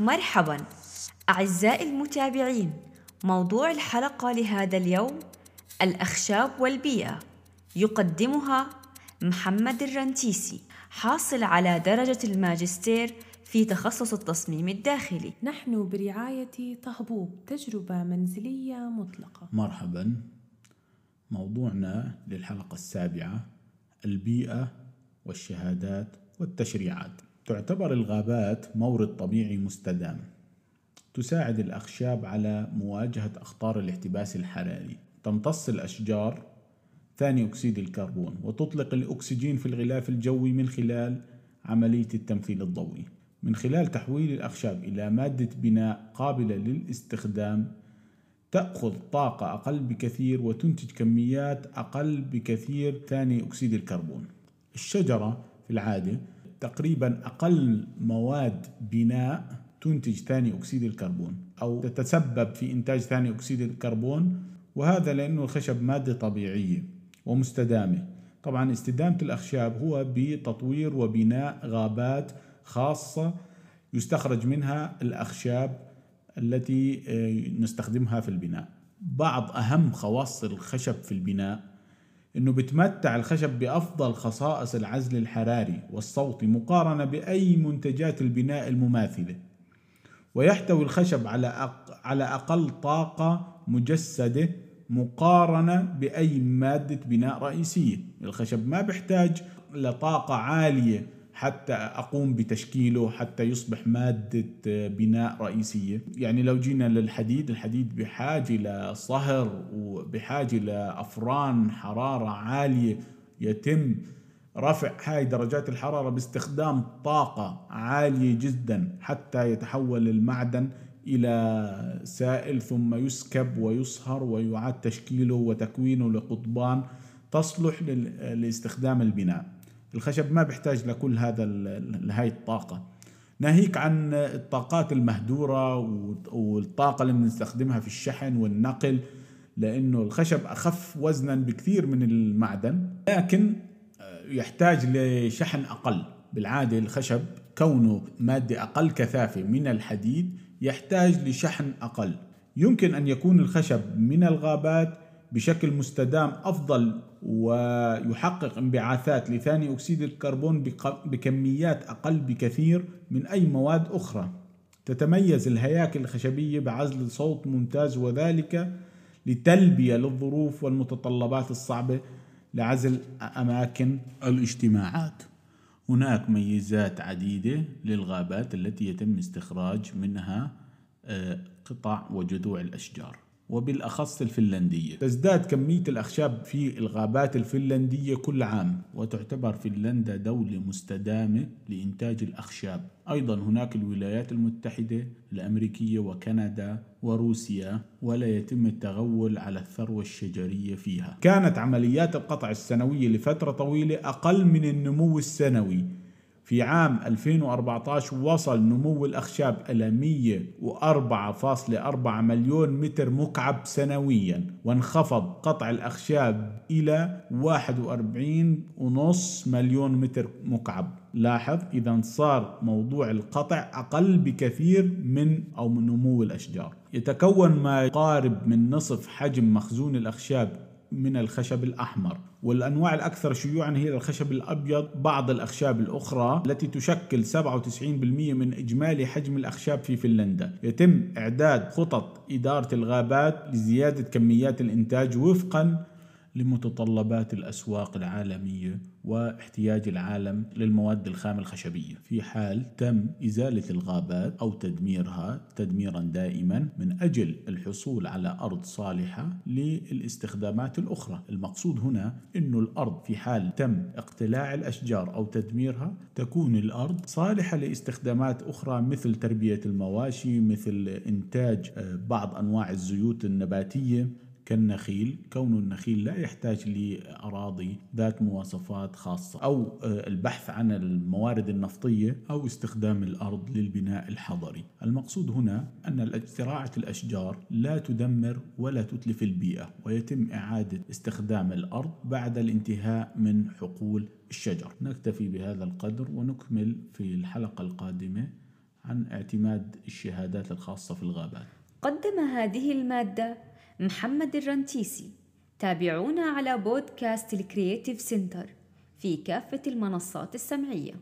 مرحبا. أعزائي المتابعين موضوع الحلقة لهذا اليوم الأخشاب والبيئة. يقدمها محمد الرنتيسي حاصل على درجة الماجستير في تخصص التصميم الداخلي. نحن برعاية طهبوب تجربة منزلية مطلقة. مرحبا. موضوعنا للحلقة السابعة البيئة والشهادات والتشريعات. تعتبر الغابات مورد طبيعي مستدام تساعد الأخشاب على مواجهة أخطار الاحتباس الحراري. تمتص الأشجار ثاني أكسيد الكربون وتطلق الأكسجين في الغلاف الجوي من خلال عملية التمثيل الضوئي. من خلال تحويل الأخشاب إلى مادة بناء قابلة للاستخدام تأخذ طاقة أقل بكثير وتنتج كميات أقل بكثير ثاني أكسيد الكربون. الشجرة في العادة تقريبا أقل مواد بناء تنتج ثاني أكسيد الكربون أو تتسبب في إنتاج ثاني أكسيد الكربون وهذا لأنه الخشب مادة طبيعية ومستدامة. طبعا استدامة الأخشاب هو بتطوير وبناء غابات خاصة يستخرج منها الأخشاب التي آه، نستخدمها في البناء. بعض أهم خواص الخشب في البناء إنه بتمتع الخشب بأفضل خصائص العزل الحراري والصوتي مقارنة بأي منتجات البناء المماثلة. ويحتوي الخشب على أق... على أقل طاقة مجسدة مقارنة بأي مادة بناء رئيسية. الخشب ما بيحتاج لطاقة عالية حتى أقوم بتشكيله حتى يصبح مادة بناء رئيسية، يعني لو جينا للحديد، الحديد بحاجة لصهر وبحاجة لافران حرارة عالية يتم رفع هاي درجات الحرارة باستخدام طاقة عالية جدا حتى يتحول المعدن إلى سائل ثم يسكب ويصهر ويعاد تشكيله وتكوينه لقضبان تصلح لاستخدام البناء. الخشب ما بيحتاج لكل هذا هاي الطاقة. ناهيك عن الطاقات المهدورة والطاقة اللي بنستخدمها في الشحن والنقل لأنه الخشب أخف وزنا بكثير من المعدن لكن يحتاج لشحن أقل. بالعادة الخشب كونه مادة أقل كثافة من الحديد يحتاج لشحن أقل. يمكن أن يكون الخشب من الغابات بشكل مستدام أفضل ويحقق انبعاثات لثاني أكسيد الكربون بكميات أقل بكثير من أي مواد أخرى. تتميز الهياكل الخشبية بعزل صوت ممتاز وذلك لتلبية للظروف والمتطلبات الصعبة لعزل أماكن الاجتماعات. هناك ميزات عديدة للغابات التي يتم استخراج منها آه، قطع وجذوع الأشجار. وبالأخص الفنلندية. تزداد كمية الأخشاب في الغابات الفنلندية كل عام وتعتبر فنلندا دولة مستدامة لإنتاج الأخشاب. أيضا هناك الولايات المتحدة الأمريكية وكندا وروسيا ولا يتم التغول على الثروة الشجرية فيها. كانت عمليات القطع السنوية لفترة طويلة أقل من النمو السنوي في عام 2014 وصل نمو الأخشاب إلى 104.4 مليون متر مكعب سنويا وانخفض قطع الأخشاب إلى 41.5 مليون متر مكعب. لاحظ إذا صار موضوع القطع أقل بكثير من أو من نمو الأشجار. يتكون ما يقارب من نصف حجم مخزون الأخشاب من الخشب الأحمر. والأنواع الأكثر شيوعا هي الخشب الأبيض بعض الأخشاب الأخرى التي تشكل 97% من إجمالي حجم الأخشاب في فنلندا. يتم إعداد خطط إدارة الغابات لزيادة كميات الإنتاج وفقا لمتطلبات الأسواق العالمية واحتياج العالم للمواد الخام الخشبية. في حال تم إزالة الغابات أو تدميرها تدميرا دائما من أجل الحصول على أرض صالحة للاستخدامات الأخرى. المقصود هنا أن الأرض في حال تم اقتلاع الأشجار أو تدميرها تكون الأرض صالحة لاستخدامات أخرى مثل تربية المواشي مثل إنتاج آه، بعض أنواع الزيوت النباتية. كالنخيل كون النخيل لا يحتاج لأراضي ذات مواصفات خاصة أو آه، البحث عن الموارد النفطية أو استخدام الأرض للبناء الحضري. المقصود هنا أن زراعة الأشجار لا تدمر ولا تتلف البيئة ويتم إعادة استخدام الأرض بعد الانتهاء من حقول الشجر. نكتفي بهذا القدر ونكمل في الحلقة القادمة عن اعتماد الشهادات الخاصة في الغابات. قدم هذه المادة محمد الرنتيسي. تابعونا على بودكاست ال Creative Center في كافة المنصات السمعية.